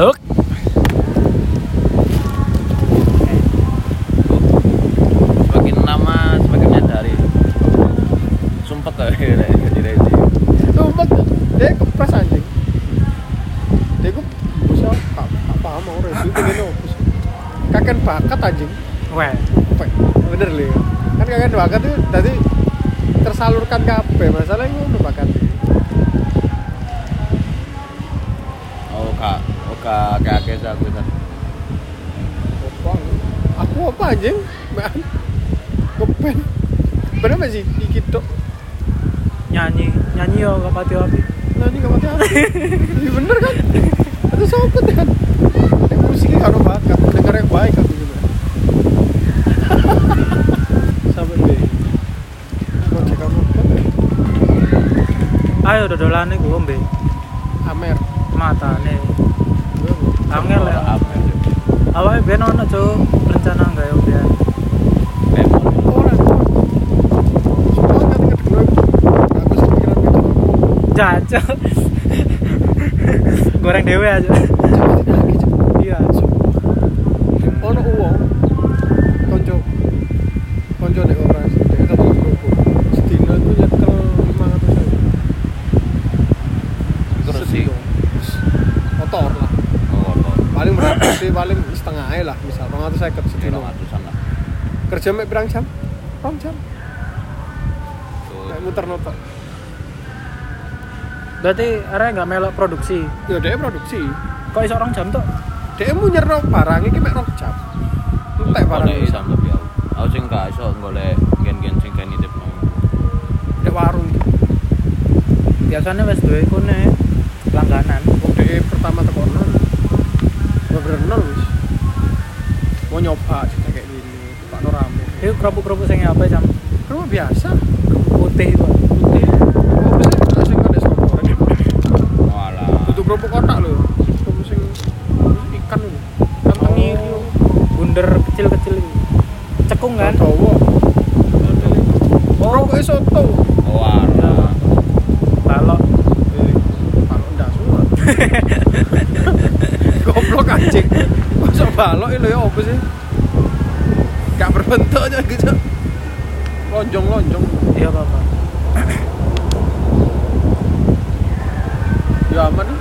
Huk. semakin lama semakin menyadari sumpah kayak jadi reji Sumpah dia kepres anjing. Dia ku bisa apa mau review pengen opus. Kakek bakat anjing. Weh. Apa? Bener lho. ya. Kan kakek bakat itu tadi tersalurkan kabeh masalahnya ngono bakat. oh kak oh kak kakek aku kan Apa? Aku apa anjing? Man. Ngepen. Bener gak sih? Iki tok. Nyanyi, nyanyi yo gak pati api. Ini gak mati apa? Iya bener kan? Itu sobat kan? Ini musiknya gak ada bakat, pendengar yang baik aku juga Sampai deh Mau cek kamu Ayo dodolane gue ombe. Amer Matane. Gue mau Angel ya. apa Awake ben ono cuk rencana sih pikiran gitu Jancuk. Goreng dewe aja. Iya. Ono uang Konco Konco nek operasi Nek satu kerupuk Sedina itu nyekel 500 euro terus sih Motor lah oh oh paling berapa sih paling setengah aja lah misal orang atau saya kerja Kira ratusan lah. Kerja mek berang jam? Rong jam. Mek muter notok. Berarti arek gak melok produksi. ya dia produksi. Kok iso orang jam tuh? dia mau nyerok barang ini mek rong jam. Entek barang bisa hitam tapi aku aku sing gak iso golek gen-gen sing kayak nitip no di warung. Biasanya wis duwe kune langganan. dia pertama teko nol. Bener nol wis mau nyoba juga kayak gini. Pak no rame. Itu kerupuk-kerupuk sing apa jam? rumah biasa. Putih itu. putih. Oh kita sing kan sop goreng. Walah. Tutup kerupuk kotak lho. Kerupuk sing ikan lho. Kan tengi itu. Bunder kecil-kecil itu. Cekung kan? Oh, kok soto. walah Balok. Eh, balok ndak suat. Goblok anjing. Masa balok lho ya apa sih? Gak berbentuk aja gitu. Lonjong-lonjong. Iya, Bapak. Ya aman nih.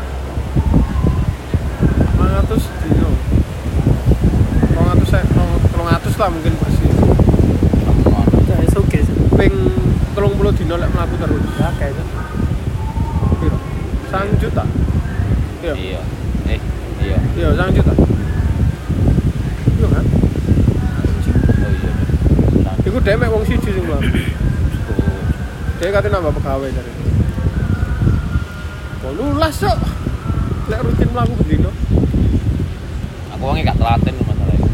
500 dino. 200 saya 200 lah mungkin masih. Jadi suge sih. Ping 30 dino lek mlaku terus. Ya kayak itu. Piro? 1 juta. Iya. iya eh iya Iya, 1 juta. Iya kan? oh iya dhewe mek wong siji sing mlaku. Dia katanya nambah pegawai dari itu. Kok lulas cok? Lek rutin mlaku bendino. aku wongnya gak telaten masalahnya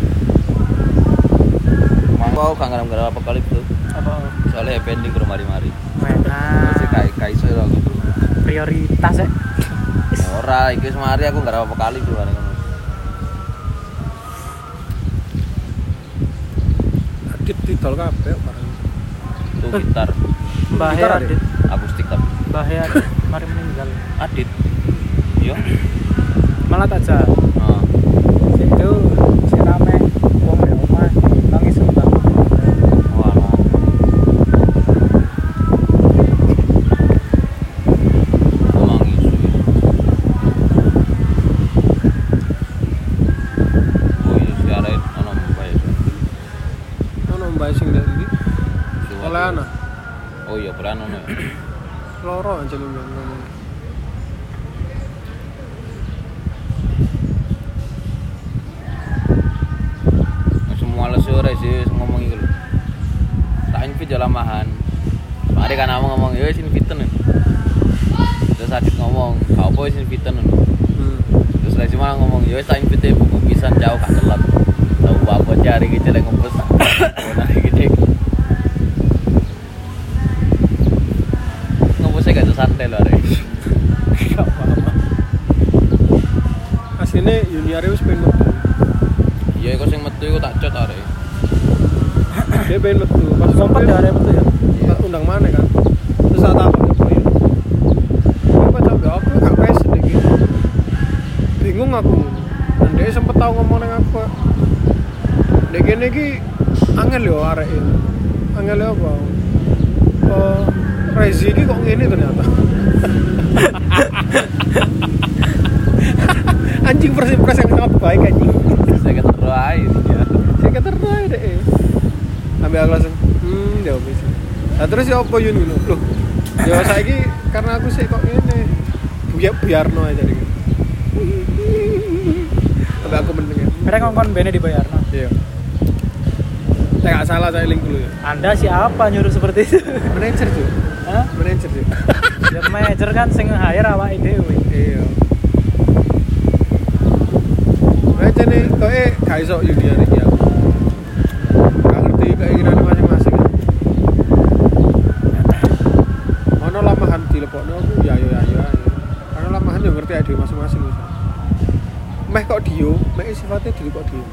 mau aku gak ngarep-ngarep apa kali tuh Apa? soalnya happy ending ke mari-mari Nah, masih kayak kayak iso lho aku tuh prioritas ya. ora iki semari aku gak apa kali tuh bareng ngono Adit didol kabeh barang. tuh gitar Mbah Gitar? Adit. akustik tapi Mbah Adit. Mari meninggal. adit iya Malah tak jah. Heeh. Itu si rame wong ya omah nangis utang. walah Emang isu ya. Oh iya siaran ono mbak ya. Ono mbak sing dari iki. Suwat. Oleh ana. Oh iya peran ono ya. Loro aja lu bilang ngomong. Semua les ora sih wis ngomong iku lho. Tak invite yo lamahan. Mari kan ngomong ngomong yo wis inviten. Terus Adit ngomong, "Kau apa wis inviten?" Hmm. Terus lagi cuma ngomong, "Yo wis tak invite buku pisan jauh gak telat." Tahu apa cari gitu lek ngempes. Nah gitu. Ngempesnya gak tuh santai lho arek. Gak apa-apa. Asline Yuniari wis pengen metu. Iya iku sing metu iku tak cot arek. Dia pengen metu. Pas Sempat ya ada itu ya. tak undang mana kan terus takut apa ya apa coba aku gak pesen iki bingung aku Dan dia sempet tau ngomong nang aku. Dek kene iki angel yo arek ini. Angel yo apa? Eh Rezi iki kok ngene ternyata. anjing impression yang sangat baik anjing. saya kata terbaik ya Saya kata roy deh. Ambil aku langsung, hmm, ya wis. Nah terus ya apa yun gitu? Loh, ya saiki karena aku sih kok ngene. Biar biarno aja deh. Sampai aku mendengar. Mereka ngomong bene dibayar. Nah. Iya. Saya nggak salah saya link dulu ya. Anda siapa nyuruh seperti itu? Manager tuh, Hah? manager tuh. Ya manajer kan sing hire awake dhewe. Iya. Manager nih, kok eh gak iso nih ya. Gak ngerti keinginan masing-masing. Ono lamahan dilepokno aku ya ya ya ya. Karena lamahan yo ngerti ade masing-masing wis. Meh kok dio, meh sifatnya diri kok dio.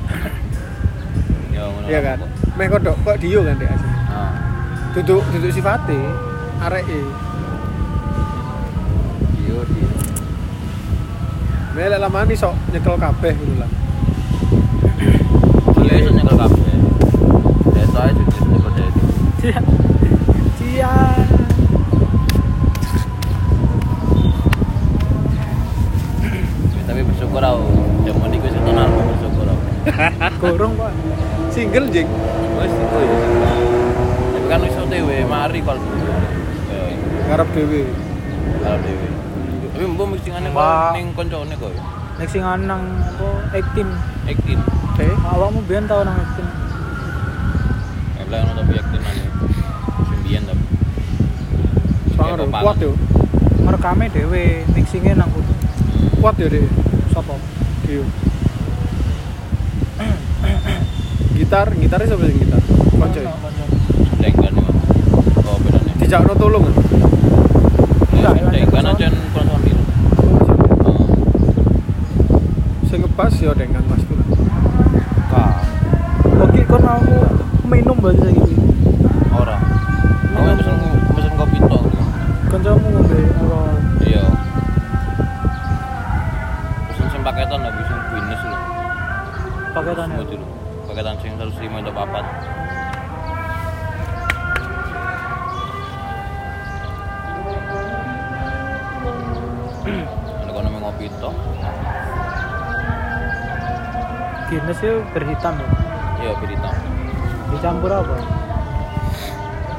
ya ngono Iya kan? Meh kok dok kok dio kan dek asli. nah Duduk duduk sifatnya areke. iya iya Meh lek lamahan iso nyekel kabeh gitu lah. iya iso nyekel kabeh nyekel dhewe. Cia. Cia. Ya, tapi bersyukur aku jaman iku sing tenan bersyukur aku Gorong, Pak. Single jing. wis iku ya tapi kan iso dhewe mari kalau ya Ngarep dhewe. kalau dhewe tapi mbok mixingane kok ning koncone kok ya Nek sing anang apa acting. Ekin Eh, Awakmu biyen tau nang acting. ya bilang ono tapi Ekin ane sembian tapi sangar Ya, kuat yo. Merekame dhewe, mixinge nang kono. Kuat yo deh. Sopo? Dio. Gitar, gitarnya siapa sing gitar? Konco. ya? Dengkan ya oh bedanya Dijakno tolong kan? Enggak, ya Dengkan aja personil oh Sing ngebas yo dengan pasti lah. kah Oke, kon aku minum berarti saiki. ora kamu pesen pesen kopi tok Kancamu ngombe apa? iya pesen sing paketan lah bisa guinness lho Paketannya. Semut itu paketan sing 105 untuk papat Ada kono ngopi tok. Guinness itu berhitam ya. Iya, berita. Dicampur apa?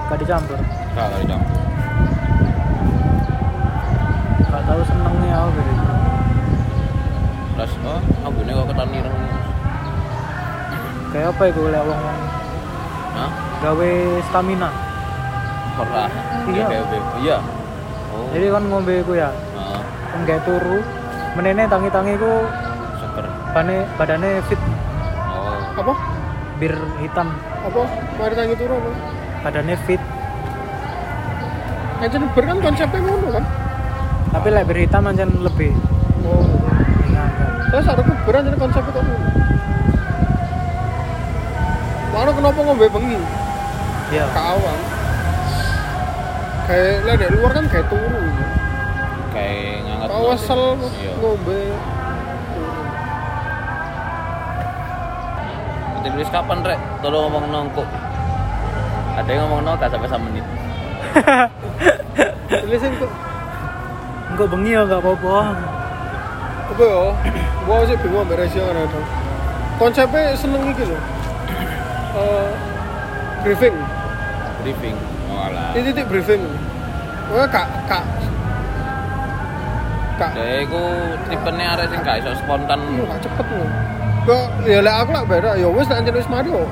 Gak dicampur. Kak kali campur. Gak tahu senengnya apa gitu. Terus oh, ambune kok ketan ireng. Kayak apa itu lek wong-wong Hah? gawe stamina. Ora. Iya. Iya. Oh. Jadi kan ngombe iku ya, Heeh. gawe turu. Menene tangi-tangi ku Seger. bane badane fit Oh. Apa? bir hitam, Apa? Mari tangi turu apa? badannya fit. Aja ber kan konsepnya ngono kan? Tapi lek bir hitam ancen lebih Oh. kan. Terus ada keberan jadi konsepnya kok ngono. Mana kenapa ngombe bengi? Iya. Ke awal. Kayak lah dari luar kan kayak turu. Kayak ngangat. Kau wesel Iya. ngombe. Ditulis kapan, Rek? Tolong ngomong nongkok. Ada yang ngomong nongkok sampai sama menit. Tulisin kok Engko bengi ya gak apa-apa. apa ya? Gua sih bingung rasio kan ada. Konsepnya seneng iki loh. Eh briefing. Briefing. Oh, alah. Ini titik briefing. Wah kak kak kak Ya iku tipene arek sing gak iso spontan. Iya, gak cepet loh. Kok ya lek aku lah beda. Ya wis nek anjen wis mari yo.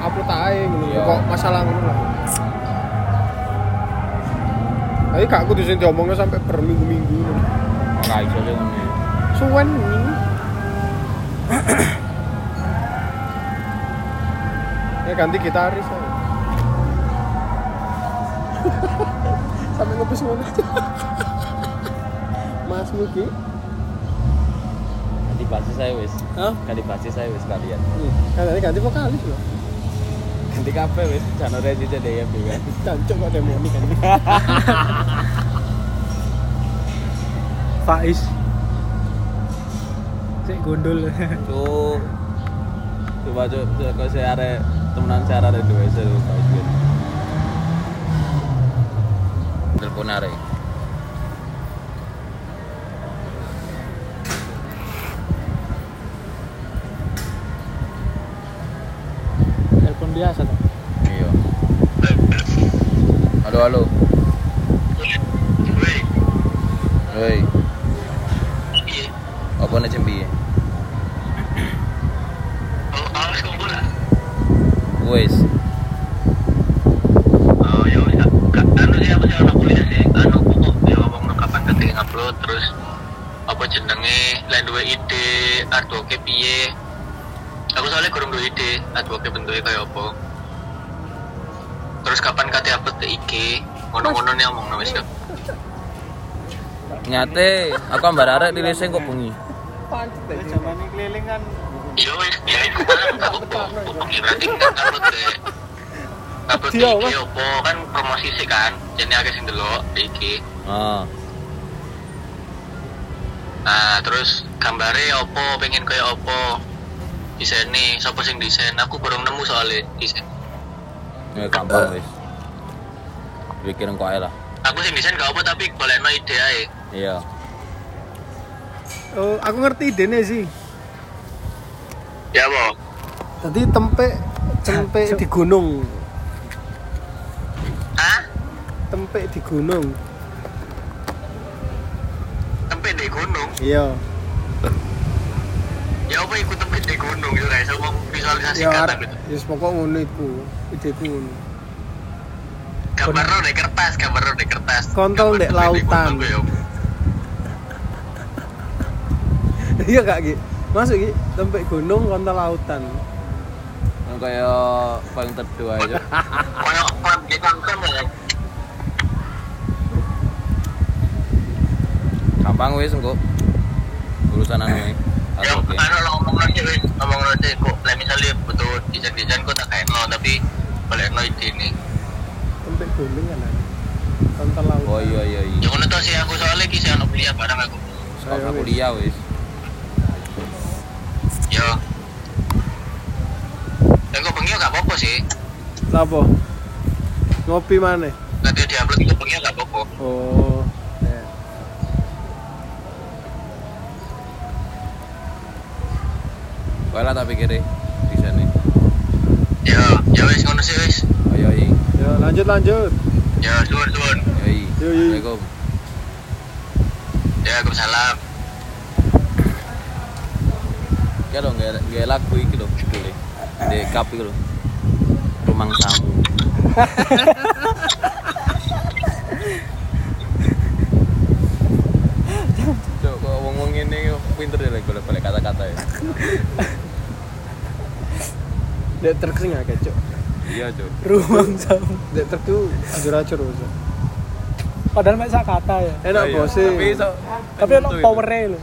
Upload ae ngono. Iya. Kok masalah ngono lah. Tapi kak aku di sini diomongnya sampai berminggu-minggu. Ora iso sih ngono. Suwen ini. Ganti gitaris ya. sampai ngebus mana Mas Mugi Ganti basis saya wis. Hah? Ganti basis saya wis kalian. kan tadi ganti vokalis loh Ganti kabeh wis. Jano Rezi CDF kan. Cancok kok demoni kan Faiz. Sik gondol. Cuk. Coba cuk, cuk kok saya arek temenan saya arek dua kau sih. Telepon arek. Telepon biasa tuh. Iya. Halo halo. Hei. Apa nih cembi? Wes. terus apa jenenge lain dua ide artworknya piye aku soalnya kurang dua ide artworknya bentuknya kayak apa terus kapan kate IG ngono-ngono nih omong nama sih Nyate, aku ambar arek di racing kok bengi. Ini keliling kan iya wes ya itu kan aku kok pengira tinggal upload ke upload ke Dia, IG Mas. apa kan promosi sih kan jadi agak sing delok IG Ah, Nah, terus gambarnya opo, pengen kayak opo. Desain nih, siapa sing desain? Aku baru nemu soalnya desain. ya gampang wes. Pikirin kok ae lah. Aku sing desain gak apa tapi boleh no ide aja. Iya. Oh, aku ngerti idenya sih. Ya bo. Tadi tempe tempe di gunung, Hah? tempe di gunung. Tempe di gunung. Iya. Ya apa ikut tempe di gunung ya guys? Aku Ya visualisasikan arek gitu. wis pokok ngono iku. Ideku ngono. Gambar no di kertas, gambar no di kertas. Kontol di lautan. ya. Iya gak Ki? Masuk Ki, tempe gunung kontal lautan. Kayak paling tertua aja. Kayak kayak di konten ya. Gampang wes engko. Urusan anu ini. Ya, Atau oke. anu lo ngomong aja wes, ngomong aja kok. Misalnya butuh desain-desain kok tak kayak no, tapi boleh no ide nih. Tempe gunung kan. Kontal lautan. Oh iya iya iya. Ya ngono to sih aku soalnya ki sih ono kuliah bareng aku. Ayo, aku kuliah wes. Yo. Ya kok bengi gak apa-apa sih. Lapo? Ngopi mana? Nanti diupload itu bengi gak apa-apa. Oh. ya. Lah tak pikir di sini. Ya, ya wis ngono sih wis. Ayo ayo. Ya, lanjut lanjut. Ya, suwun-suwun. Ayo. Yo, yo. Assalamualaikum. Ya, Waalaikumsalam. Ya dong, gak gak lagu iki lho, boleh. Di kap iki lho. Rumang samu. Cok, kok ngomong ini pinter ya lagi boleh kata-kata ya. Truk sing akeh, Cuk. Iya, Cok. rumah sama. Dek truk tuh ajur-ajur wis. Padahal mek sak kata ya. Enak Iya, bos sih. Tapi iso Tapi ono itu. power-e lho.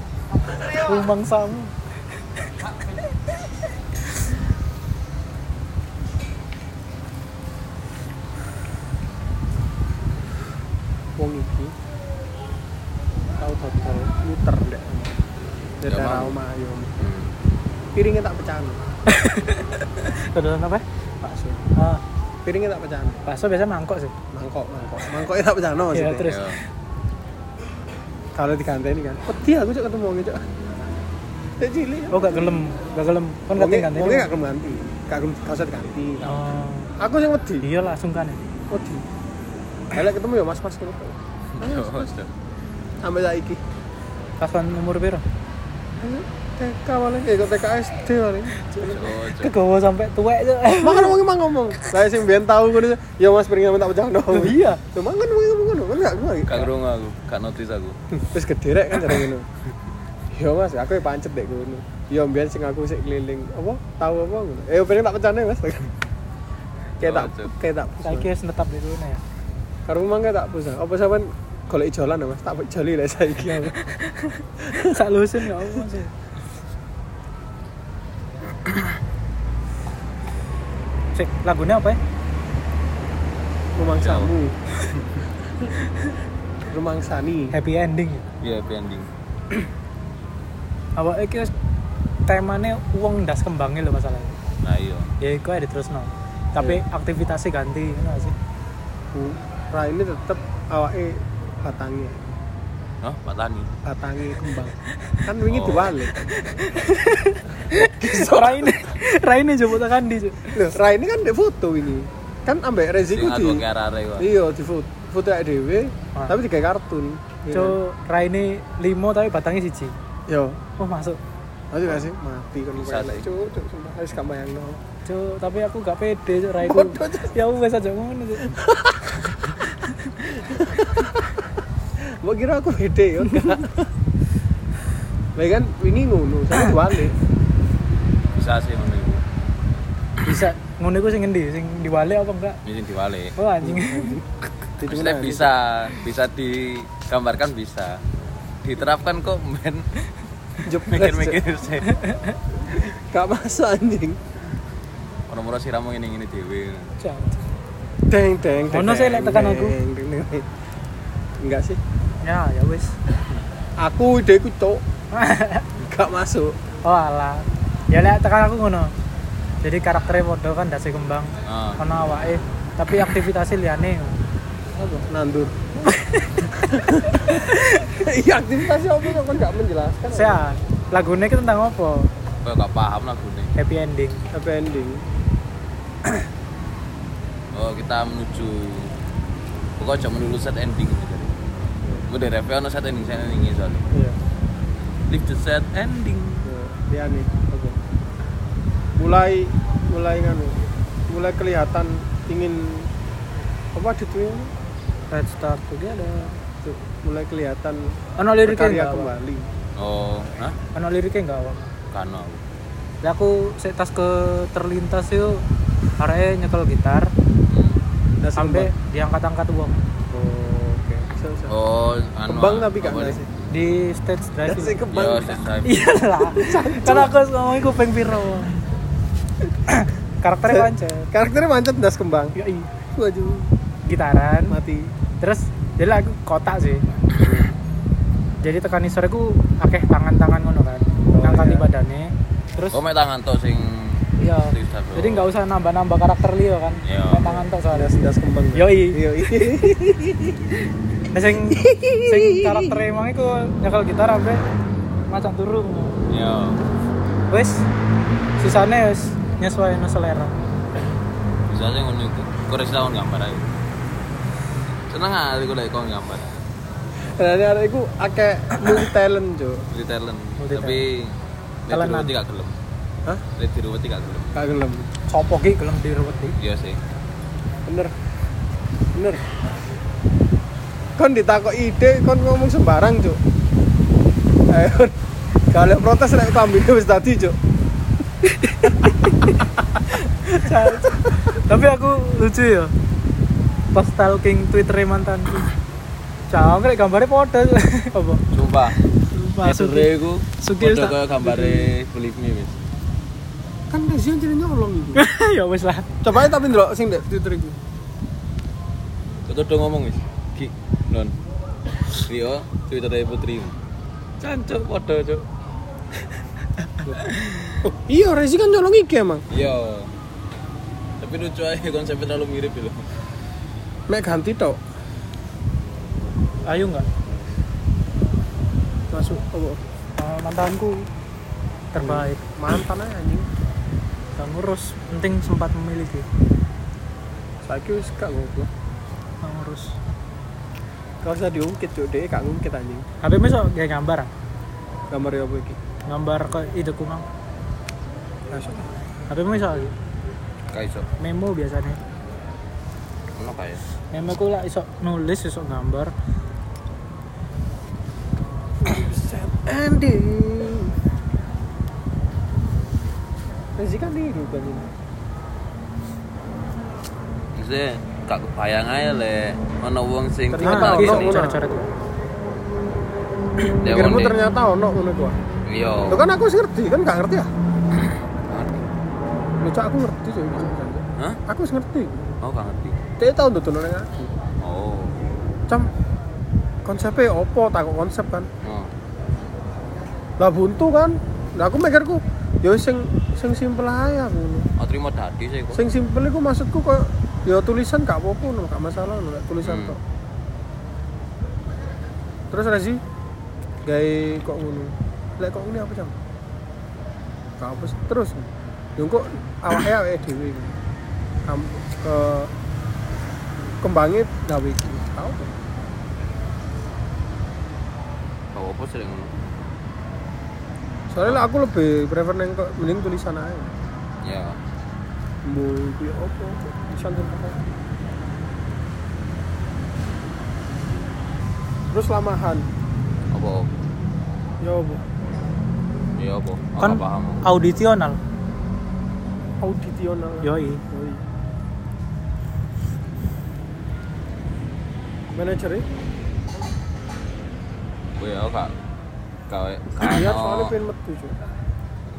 Rumang samu. wong iki tau dodol muter Ya, Mang. omah ayo Hmm. piringnya tak pecahan Dodolan apa? Piringnya tak pecahan bakso biasanya mangkok sih. mangkok mangkok mangkoknya tak pecahan maksudnya Iya, terus. Ya. kalau diganteni kan peti aku cok ketemu wongnya cok cilik Oh, gak gelem, gak gelem. Kon wongnya ganti ganti. gak gelem ganti gak gelem gak usah diganti Oh. aku sing wedi Iya langsung kan. ya. wedi Kalau ketemu ya mas-mas ngono kok. Yo, Cok. Sampai saiki. Pas kon umur piro? TK paling kayak TK SD paling. Kegawa sampai tuwek aja. Makan wong emang ngomong. Lah sing biyen tahu ngono. Ya Mas piring tak pecah no. Loh, iya. Tuh mangan wong ngomong ngono. Kan gak gua. Gak krungu aku, gak notice aku. Wis gede rek kan jare ngono. Ya Mas, aku ya pancet dek ngono. Ya mbiyen sing aku sik keliling apa tahu apa ngono. Eh piring tak pecahne Mas. Kayak tak Oh, kayak tak. Saiki wis netap di kono ya. Karo mangga tak pusat. Apa golek ijolan ya, Mas? Tak joli lah saiki. Sak lusin ya Allah sih. Cek, lagunya apa ya? Rumang samu. Rumang sani. Happy ending. ya? Iya, happy ending. Awak iki temanya uang das kembangnya loh masalahnya nah iya ya itu ada terus no tapi aktivitasnya ganti enggak sih Bu, Ra ini tetep awake batangi Hah, Pak Tani. batangi kembang kan wingi Oh. diwalik Raine Raine coba di Cuk. Loh, Ra ini kan di foto ini kan ambek aku di iya di foto foto dhewe Ah. tapi digawe kartun Iya Cuk, Raine limo tapi batangnya siji kan? yo oh masuk Mati gak sih? Mati kan Bisa. Cuk, cuk, sumpah harus gak bayangno. Cuk, tapi aku gak pede Cuk Raiku ya wes aja ngono Cuk kira aku beda ya enggak. Lah kan wingi ngono, saya balik. Bisa sih ngono iku. bisa ngono iku sing endi sing diwale apa enggak Mungkin diwale. oh anjing Maksudnya bisa, bisa digambarkan bisa. Diterapkan kok men mikir-mikir sih. Gak masuk anjing. Orang-orang siramu ini ini. Cuk. Deng deng. deng, Ono sih lek tekan aku. Enggak sih. ya ya wes Aku ideku cok. Gak masuk. oh alah ya lek tekan aku ngono jadi karakternya podo kan dasi kembang Ah. ono awake tapi aktivitasnya liane Apa? Nandur. Iya aktivitasnya apa kok kan gak menjelaskan. saya lagunya itu tentang apa Kok gak paham lagu nih. happy ending Happy ending. Oh, kita menuju Pokoknya cuma dulu set ending gitu. Gue dari review ono set ending saya ending soalnya. Iya. Live the set ending. Dia nih. Mulai mulai nganu. Mulai kelihatan ingin apa di tuh red start together Tuh, mulai kelihatan ono liriknya enggak kembali. Oh, hah? ono liriknya enggak Wak? Kano aku. Ya aku saya tas ke terlintas yuk arahnya nyekel gitar Nah, sampai diangkat-angkat uang Oh, oke. Bisa. Oh, anu. Kembang tapi nasi. nih? di stage drive Nasi kembang. Iya lah kan aku ngomongin kuping piro karakternya pancet Karakternya mancet das kembang. Yoi. Waduh, gitaran mati. terus jadi aku kotak sih jadi tekan isor aku akeh tangan-tangan ngono kan ngangkati iya. badannya terus Oh, tangan tok sing iya jadi oh. nggak usah nambah-nambah karakter Leo kan Iya. Tangan tok soalnya Das das kembang. Yoi. Yoi. Nah, sing sing karakter emang iku nyekel gitar sampe macam turu. Yo. Wis sisane wis nyesuaiin selera. Bisa sih ngono iku. Kok rek tahun gambar ae. Seneng aja aku lek kon gambar. Ini ada iku akeh multi talent, Jo. Multi talent. Tapi lek diruweti gak gelem. Hah? Lek diruweti gak gelem. Gak gelem. Sopo ki gelem diruweti. Iya sih. Bener. Bener. Kon ditakok ide, kon ngomong sembarang, Jo. Ayo. Kalau protes nek kambingnya wis tadi, Jo. Tapi aku lucu ya. Pas stalking Twitter mantanku. Cah, rek gambarnya podo. Apa? Coba. Masuk. Edure iku tak- kaya gambare Believe Me wis. Kan Rezian jadi nyolong iku. ya wis lah. Coba tapi ndelok sing ndek Twitter iku. Kok udah ngomong wis. Ki, non. Rio, Twitter dari Putri. Cancuk padha, Cuk. Oh, iya Rezi kan nyolong iki emang. Iya. Tapi lucu aja konsepnya terlalu mirip gitu. Mek ganti tok. Ayo enggak? Masuk apa? Eh, mantanku terbaik. Mantan aja anjing. Gak ngurus, penting sempat memiliki. Saiki wis gak goblok. Gak ngurus. Gak usah diungkit, Cuk. Dek gak ngungkit anjing. HP mesok kayak gambar, ah? Gambar apa iki? Gambar ke ide kumang. Mesok lagi. Kayak iso. Memo biasanya. Ono kayak. Memo ku lah iso nulis, iso gambar. Ending. Rezi kan hidup kan ini. Maksudnya gak kebayang aja le ono wong sing Ternyata Ah, ono Pikirmu wong ternyata ono ngono ku. Iya. Lo kan aku ngerti, kan gak ngerti ya? Lo cak aku ngerti Cuk. Hah? Aku ngerti. Oh, gak ngerti. Dia tau nonton nang aku. Oh. Cam konsepnya opo takut konsep kan Oh. lah buntu kan Nah aku mikirku ya sing sing simpel ae aku. Oh terima dadi sih kok. Sing simpel iku maksudku kok ya tulisan gak apa-apa no, gak masalah no, tulisan Hmm. tok. Terus Rezi gawe kok ngono. Lek kok ngene apa jam? Sih. terus. Yo kok awake awake dhewe. Kam ke kembangnya gawe iki. Tau apa? Gak apa ngono. Soalnya aku lebih prefer neng kok mending tulisan aja. Ya. Iku ya apa? Tulisan apa? Terus lamahan. Apa? Ya apa? Ya apa? Aku kan paham. audisional Audisional. yoi Yoi. Manajer? Gue ya gak gawe Iya, soalnya pengen metu cuy.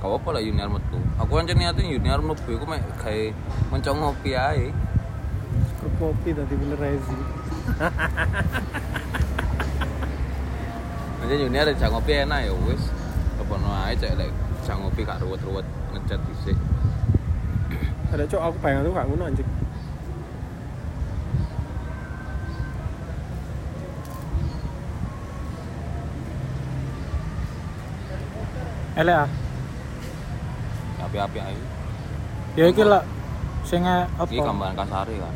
gak apa lah junior metu. Aku kan niatin junior mlebu iku mek gawe mencong ngopi. Grup kopi tadi bener Rezi. Nanti junior cak ngopi enak ya wis. Kebono ae cek lek cak ngopi gak ruwet-ruwet ngecat dhisik. Ada cok aku bayang tuh gak ngono anjing. elek ah Api-api ae. ya iki lah sing eh, apa Iki gambaran kasare kan.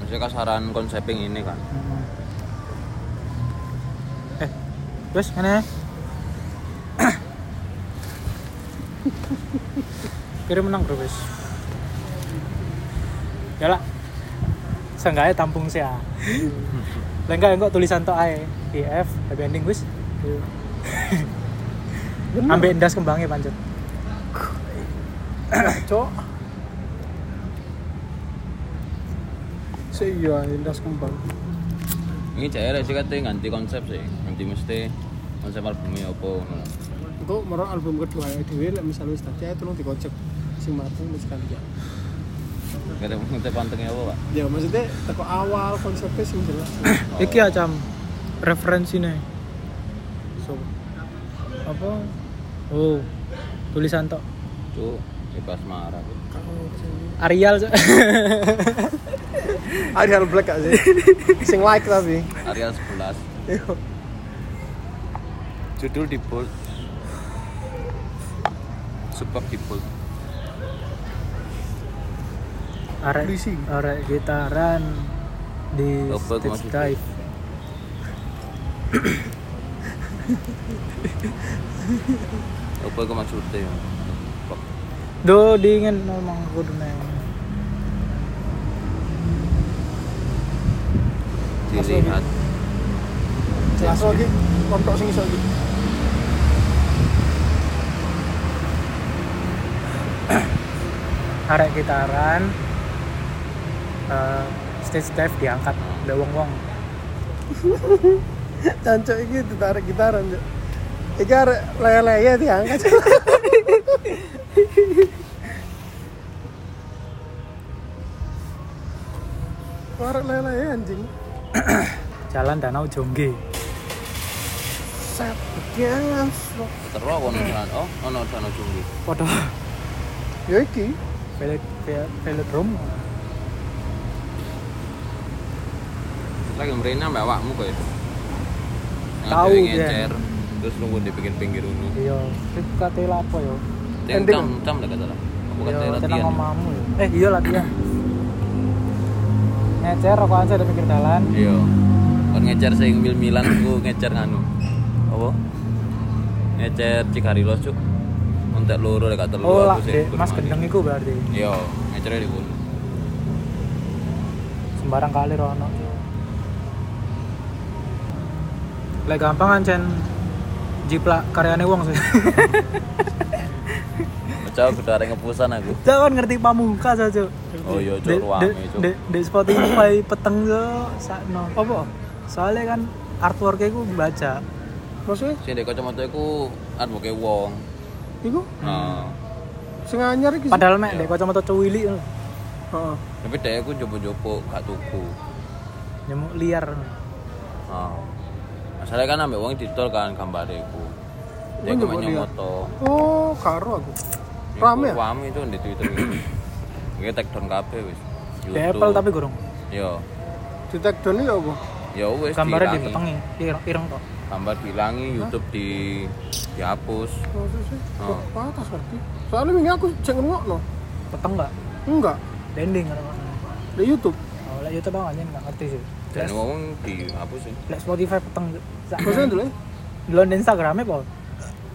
Maksudnya kasaran konseping ini kan. Hmm. Wes ngene kirim menang bro wes ya lah seenggaknya tampung sih ah. Lah enggak tulisan tok ae. IF happy ending wis. Ambek ndas kembangnya pancet. Cok. Si iya, indas kembang. Ini cek sih katanya ganti konsep sih. Ganti mesti konsep albumnya apa ngono. Merok album kedua ya dhewe lek misalnya wis dadi ae tolong dikocek sing mateng wis sekalian. Gak ada konsep pantengnya apa, Pak? Ya maksudnya teko awal konsepnya sing jelas. iki acam referensinya So, apa oh tulisan tok Cuk, bebas marah. Arial. Arial Black gak sih? sing like tapi. Arial 11. Judul di bold. Sebab di bold. arek arek gitaran di Apa stage dive Apa itu maksudnya? Sebab do dingin memang kudu neng dilihat. Jelas lagi kontok sing iso iki. arek gitaran eh, stage dive diangkat ada wong wong Cancok iki ditarik gitaran, Cok. Iki arek leye-leye diangkat. Arek leye-leye anjing. jalan danau jongge Set jangan. Terus aku nonton, oh, ono dano junggi. foto Ya iki. velet velodrome Lagi merena mbak awakmu kok itu. Tahu, ngecer, terus nunggu di pinggir-pinggir dulu. iya itu kate lapo yo cam, cam lah kata lah. Kata iya latihan. mamamu eh iya latihan ngecer rokok aja di pinggir jalan Iya. Kon ngecer sing mil-milan aku ngecer nganu. Apa? Ngecer Cikarilos cuk. Untuk loro lek gak telu oh lah aku sih. mas gendeng iku berarti Iya, ngecernya di kono. sembarang kali rono lek gampang ancen jiplak karyane wong sih Coba kudu arek ngepusan aku. jangan ngerti pamungkas aja Oh iya, di, cuk ruame di, di, Spotify peteng yo sakno Apa? soalnya kan artworknya ku baca Maksudnya Sing dek kacamata iku advoke wong. iku Nah, sing anyar iki. padahal mek Iya. dek kacamata cuwili. Heeh. tapi dek aku jopo-jopo gak tuku. nyemuk liar Nah, masalahnya kan ambek wong didol kan gambare iku dia njebok dia. moto Oh, karo aku. Rame ya? rame itu di twitter itu Oke, take down kabeh wis. Di YouTube. Apple tapi gurung. Yo, Di take down ya apa? ya wis Gambarnya dihilangi. dipetengi, ireng ireng kok. Gambar dihilangi, YouTube di dihapus. Oh. Patas ngerti? Soalnya wingi aku cek ngrungokno. Peteng enggak? Enggak, Landing kan. di YouTube. Oh, lek YouTube aku enggak ngerti sih. Dan ngomong dihapus sih. Lek Spotify peteng. Masa dulu ya? Delon di Instagramnya po.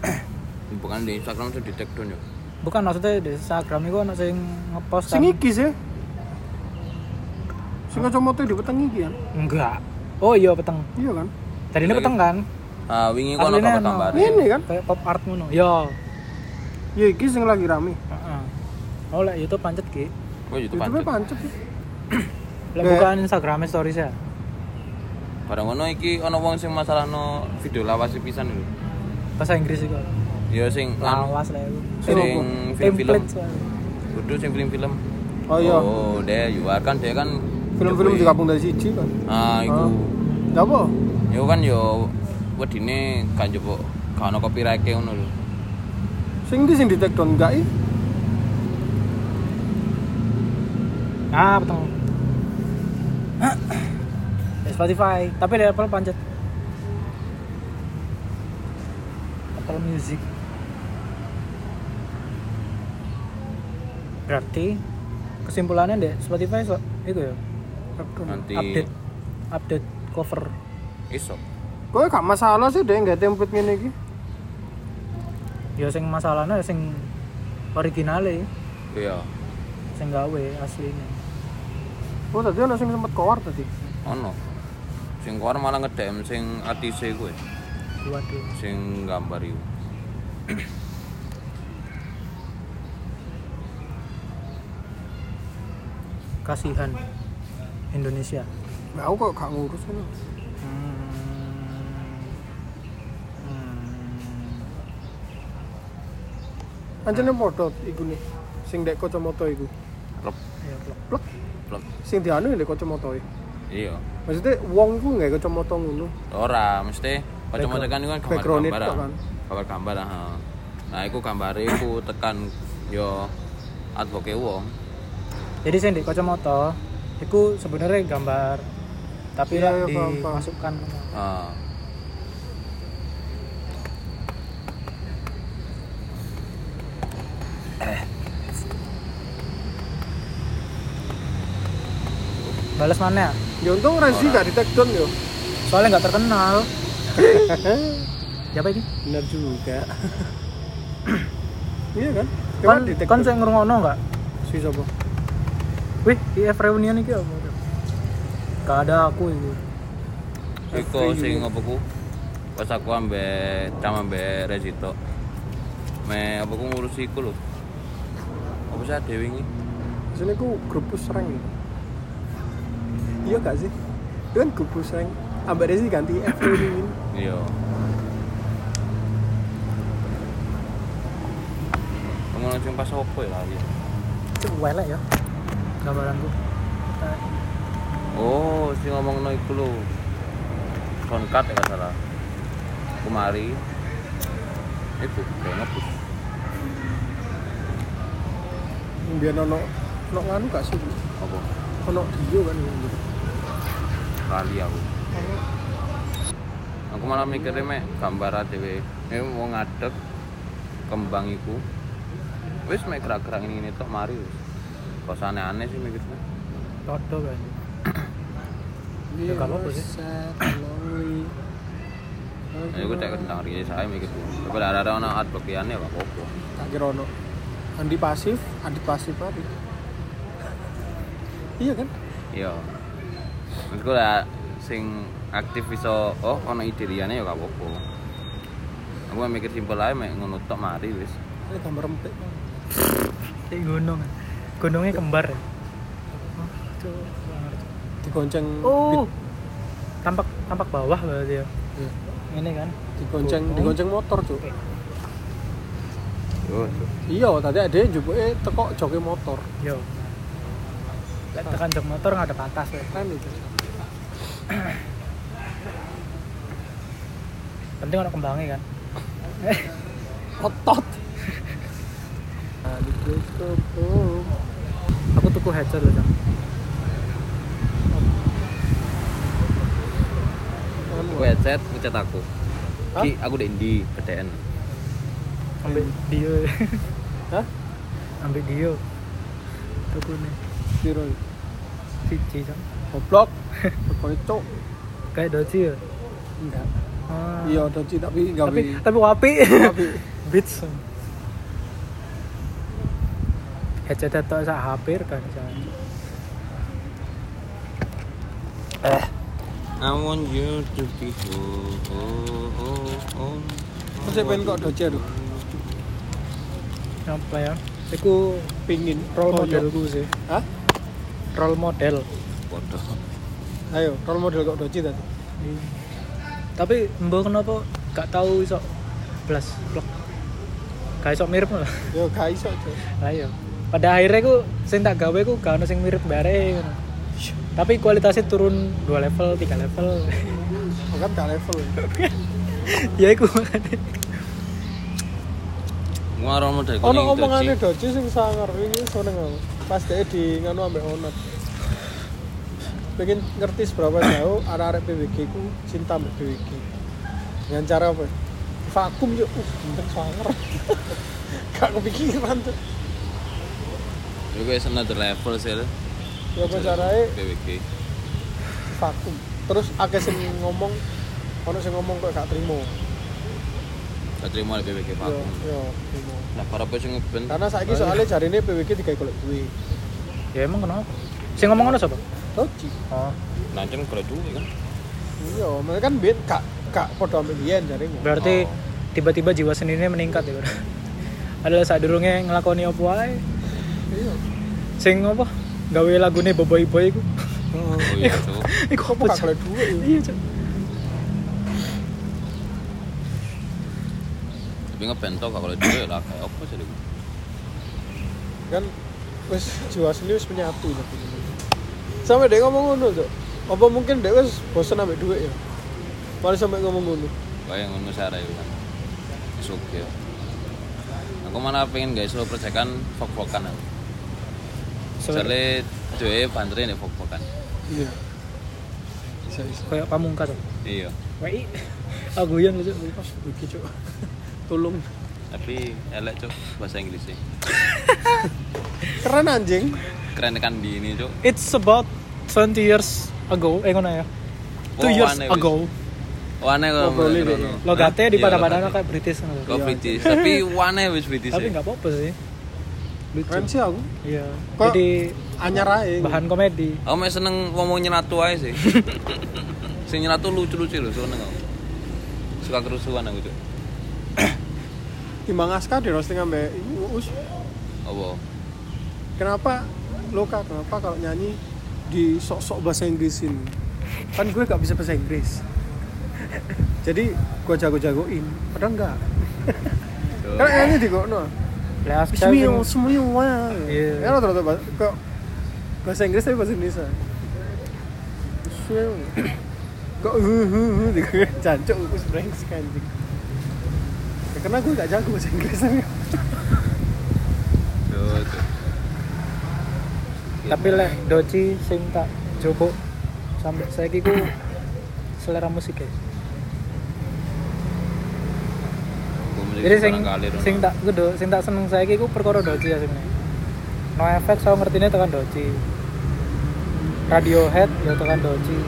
Bukan di Instagram itu di down ya. Bukan maksudnya di Instagram itu ono sing ngepost kan. Sing iki sih. Sing kacamata di peteng iki kan? Enggak. Oh iya peteng. Iya kan? Tadi ini peteng kan? Ah, wingi kono Aslinya gambar. Ini kan? Kayak pop art ngono. Yo. Ya iki sing lagi rame. Heeh. Oh lek YouTube pancet ki. Oh, YouTube YouTube pancet. pancet sih. Lek Lek- bukan Instagram stories ya. Barang ngono iki ana wong sing masalahno video lawas pisan lho. Bahasa Inggris itu. Ya sing Lawas lah itu. sing film-film. Kudu sing film-film. Oh iya. Oh, dia Yuar kan dia kan Film-film jokowi. digabung dari siji kan. Ah, iku. Ya apa? Yo kan yo wedine kan jopo gak ono copyright ngono lho. Sing di sing di take down enggak i? Ah. Di Spotify, tapi di Apple pancet. Apple Music. Berarti kesimpulannya di Spotify so, itu ya. Nanti update update cover. Iso. Kowe gak masalah sih deh nggak template ngene iki. Ya sing masalahnya sing originale, Iya. sing gawe aslinya. Oh tadi ono sing sempet keluar tadi. Ono. Sing keluar malah ngedem sing artise kuwi, Waduh. sing gambar iku. Kasihan Indonesia. Nah, aku kok gak ngurus kan. Hmm. Anjene podo iku nih. Sing dek kacamata iku. Klep, Ya, klop. Plek. klep. Sing dianu dek kacamata e. Iya. Maksudnya wong ku nggak kacamata ngono. Ora, mesti kacamata kan iku kan gambar gambar. itu ah. kan. Gambar gambar ah. Nah, iku gambare iku tekan yo advoke wong. Jadi sing di kacamata itu sebenarnya gambar tapi lah paham, paham. dimasukkan Ah. Balas mana ya? Ya untung Rezi gak di take down yo. Soalnya nggak terkenal. Siapa ini? Bener juga. iya kan? Kon Kan di take kon down. sing ngrungokno nggak? si sapa? Wih, IF reunion iki apa? Gak ada aku itu. Iku sing apa ku? Pas aku ambek cam ambek Rezito. Me apa ku ngurus iku lho. Sih Dewi ini? Sini ku grup gitu. Iya gak sih? Itu kan grup pusreng. Ambek Rezi ganti ini. Iya. Kamu langsung pas opo ya lagi? Cuk welek ya. Gambaranku. Eh, Oh, si ngomong no iku lho. Konkat ya salah. Kemari. Itu kayak ngepus. Biar ono ono nganu gak sih? Apa? Ono Dio kan gitu. Kali aku. Aku malah mikirnya mek gambar dhewe. Eh mau ngadeg kembang iku. Wis mek gerak-gerak ini ini tok mari wis. Kok aneh-aneh sih mikirnya. Todo kan. Iya, gak apa-apa sih. Ya aku cek tentang Ria saya mikir. Tapi ada ada ono advokiannya apa apa. Tak kira ono. Andi pasif, Andi pasif apa? Iya kan? Iya. Gue lah sing aktif iso oh ono ide liyane ya gak apa-apa. Aku mikir simpel aja mek ngono tok mari wis. Ini gambar empik. Di gunung. Gunungnya kembar ya. Oh. Digonceng Oh. Tampak tampak bawah berarti ya. Iya. Ini kan. digonceng Gunung. digonceng motor, Cuk. Yo. Iya, tadi ada yang jubuke teko joki motor. Yo. Lek tekan jok motor nggak ada batas ya. Keren itu. penting ono kembangnya kan otot aku tuku headset loh jam Aku headset, ngecat aku. Ki, aku di Indi, PTN. Ambil dio. Hah? Ambil dio. Tuku nih Piro cici jam goblok. Pokoknya cok kayak doci ya? Enggak. Ah. iya doci tapi enggak tapi tapi wapi. Tapi beats. Headset itu sak hampir kan eh. I want you to be oh, oh, oh, oh. Terus saya pengen kok doci aduh apa ya? Aku pingin role Koyo. modelku sih. Hah? Role model. Bodoh. ayo role model kok doci tadi? Tapi mbak kenapa gak tahu iso plus vlog? Gak iso mirip lah. Yo gak iso lah iya. Pada akhirnya ku sing tak gawe ku gak ono sing mirip bare ngono. tapi kualitasnya turun dua level tiga level. Oh, kan gak level. Ya iku makanya Ngaro model ono kuning omongane doci sing sangar iki seneng aku. Pas dia di nganu ambek onat pengen ngerti seberapa jauh arek-arek PWG ku cinta ambek PWG dengan cara apa? Vakum yuk. Uh benteng sangar. Gak kepikiran tuh Itu kayak another level sih. ya apa caranya PWG. vakum. Terus akeh sing ngomong ono sing ngomong kok gak terima Gak terima di PWG vakum. yo terima. Nah, para apa sih ngeben? karena saiki soalnya jarine PWG digawe golek duit ya emang kenapa? Sing ngomong ono siapa? Doci oh. Nanti kan kalau duit kan. iya mereka kan bet gak gak podo ambek biyen jarine berarti Oh. tiba-tiba jiwa seninya meningkat ya adalah saat durungnya ngelakoni apa ae iya. Sing apa? Gawe lagune boboy boy iku. Oh iya, iku kok apa golek duit ya? iya Tapi tok gak kalau duit lah kayak apa sih kan wis jiwa seni wis menyatu ya sampai dia ngomong ngono tuh apa mungkin dia wis bosan ambek duit ya malah sampai ngomong ngono Kayak ngono cara itu kan. Suke. Aku mana pengen guys lo percekan fok-fokan aku. Soalnya duit banterin ya fok-fokan. iya kayak pamungkas Iya. wei aku yang lucu tolong Tapi elek cuk bahasa Inggris sih. keren anjing Keren kan di ini cuk. it's about 20 years ago eh ngono ya two Oh, years aneh, ago Wane kok deh. logatnya di Iya, pada-pada logatnya. kayak British ngono. Kok Iya. British, tapi wane wis British. tapi ya. nggak apa-apa sih lucu keren sih aku iya Kok jadi anyar aja bahan komedi Aku mek seneng ngomong nyelatu aja sih. Sing nyelatu lucu-lucu lho, seneng aku. Suka kerusuhan aku cuk. Timbang aska di roasting ini us Apa? kenapa loka kenapa kalau nyanyi di sok-sok bahasa Inggrisin kan gue gak bisa bahasa Inggris jadi gue jago-jagoin padahal enggak kan nyanyi di kok no Leas Bismillah semua Iya. ya lo terus kok bahasa Inggris tapi bahasa Indonesia Bismillah. kok hu hu hu aku brengsek anjing ya, karena gue gak jago bahasa Inggris Tuh, tapi lek doci sing tak coba sampai saya ku selera musik ya. Jadi sing sing tak kudu sing tak seneng saya ku perkara doci ya sebenarnya. No effect saya ngertinya tekan doci Radiohead ya tekan doci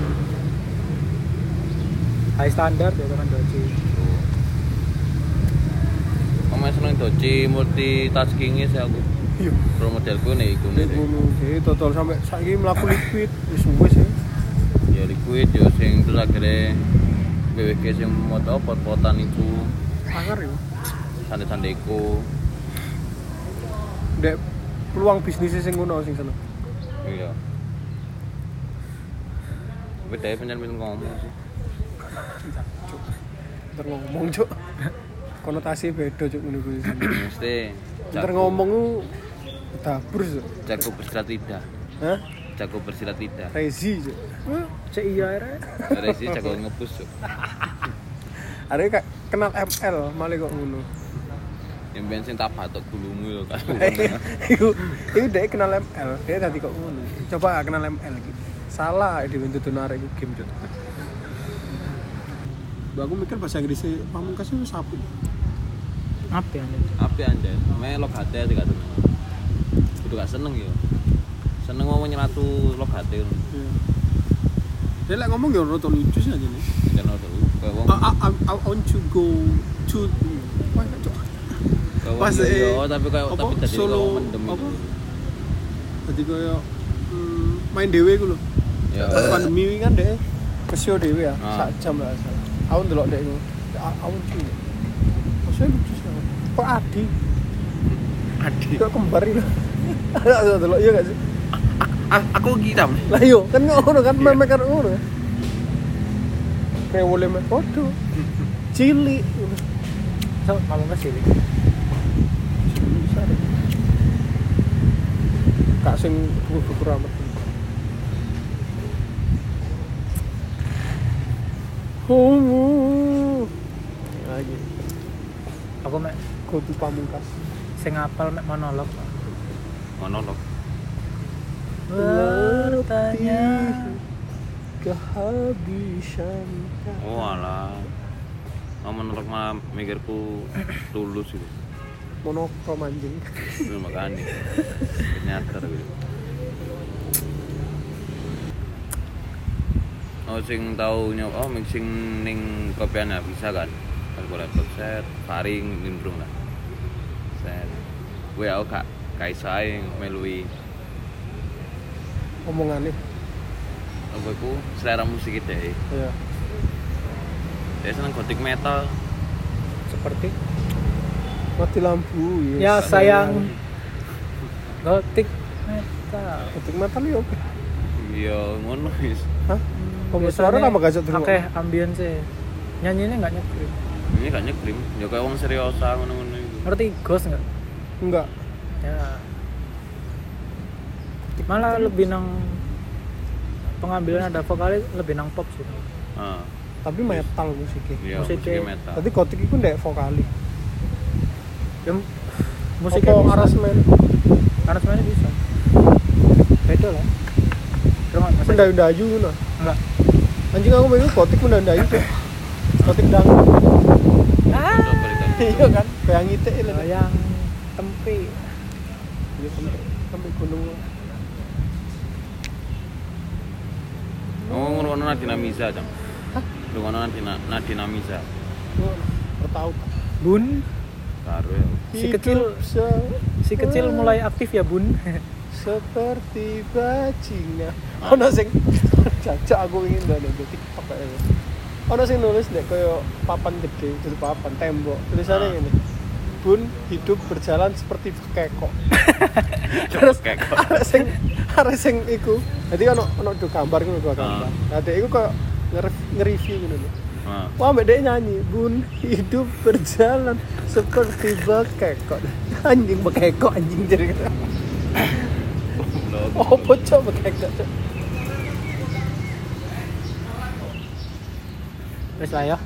high standard ya tekan doci Kamu seneng doci multitasking sih aku. iya Role modelku nih iku nih. Sih total sampai saiki mlaku liquid wis wis ya. Ya liquid ya sing terus akhirnya BWG sing moto pot-potan iku Sangar ya. santai-santaiku. Dek peluang bisnis sing ngono sing seneng. Iya. Tapi dia pengen ngomong sih. Ngomong, Cuk. Konotasi beda, Cuk, ngono kuwi. Mesti Ntar ngomong ku dapur, Cuk. jago bersilat lidah. Hah? Jago bersilat lidah. Rezi, Cuk. cek iya Dari sih jago ngepus tuh. Ada kayak kenal ML malah kok ngono. Yang bensin tak batok gulumu lho kan. Iku iku dia kenal ML, dia tadi kok ngono. Coba kenal ML iki. Salah di bentuk tunar iku game jut. Aku mikir bahasa Inggris pamungkas itu sapu. apa ya Api anda, melok hati aja gak seneng. Kudu gak seneng ya. Seneng ngomong nyelatu lok hati. Iya. Dia lek ngomong ya rada lucu sih aja nih. Jangan tuh. Kayak wong I, I, want to go to Wah, pas, yo, eh, tapi kayak apa, tapi tadi solo, apa? itu. Jadi kayak hmm, main dewe ku lho. Ya. Pas pandemi kan deh kesio dewe ya, Ah. sak jam lah. Aku ndelok deh iku. Aku cuy. Maksudnya lucu sih. Kok Adi? Adi. Kok kembar itu? Ada ndelok iya gak sih? Aku gitam. Lah iya, kan ngono kan meme kan ngono. Kayak boleh main foto. Cilik. so kamu Bisa deh. Kak sing kuku rambut. Oh, lagi aku mek kudu pamungkas. sing apal mek monolog Ngono lho. bertanya kehabisan Oh alah. Ngomong menurut malah mikirku tulus gitu. monokrom anjing. Makanya. Ternyata gitu. Oh sing tau nyok oh mixing ning kopian ya bisa kan. Gue laptop set, paring nimbrung lah. Set. Gue aku kak kaisa yang melui Omongannya. apa iku selera musik kita ya. Ya. Dia seneng gothic metal. seperti Mati lampu ya sayang gotik metal Ketik metal ya oke. Iya ngono wis. Hah? Suara tambah gajah dulu. oke ambience nyanyinya nggak nyekrim Ini gak nyekrim, ya kayak wong seriosa ngono-ngono itu. ngerti ghost nggak Enggak. ya malah lebih nang pengambilan ada vokalnya lebih nang pop sih Ah, Tapi metal musiknya. iya Musiknya- metal. Tadi kotik itu ndek vokali. ya, musiknya Apa bisa arrangement? aransemennya bisa beda lah Mendayu-dayu ngono. Enggak Anjing aku mikir kotik mendayu tuh. Kotik dangdut. ah. Iya kan? Kayak ngite ini. yang tempe Iya sampai sampai gunung. Oh, ngono Nadina Misa, Jam. Lu ngono Nadina Nadina. Gua bertahu tak. bun Karo ya. Si kecil- si kecil mulai aktif ya bun seperti bajingan. Ono sing jajak aku ingin ndane di TikTok kayak Ono sing nulis nek koyo papan gede, jadi papan tembok. Tulisannya Ah. ini. Bun hidup berjalan seperti kekok. Terus kayak kok. Ada sing ada sing iku. Jadi ono ono do gambar ngono dua gambar. Nah, dek iku koyo nge- nge-review ngono lho. Ah. Wah, mbak Dek nyanyi, Bun, hidup berjalan seperti bekekok. Anjing bekekok anjing jadi Oh, bekekok. Cok. wes lah ya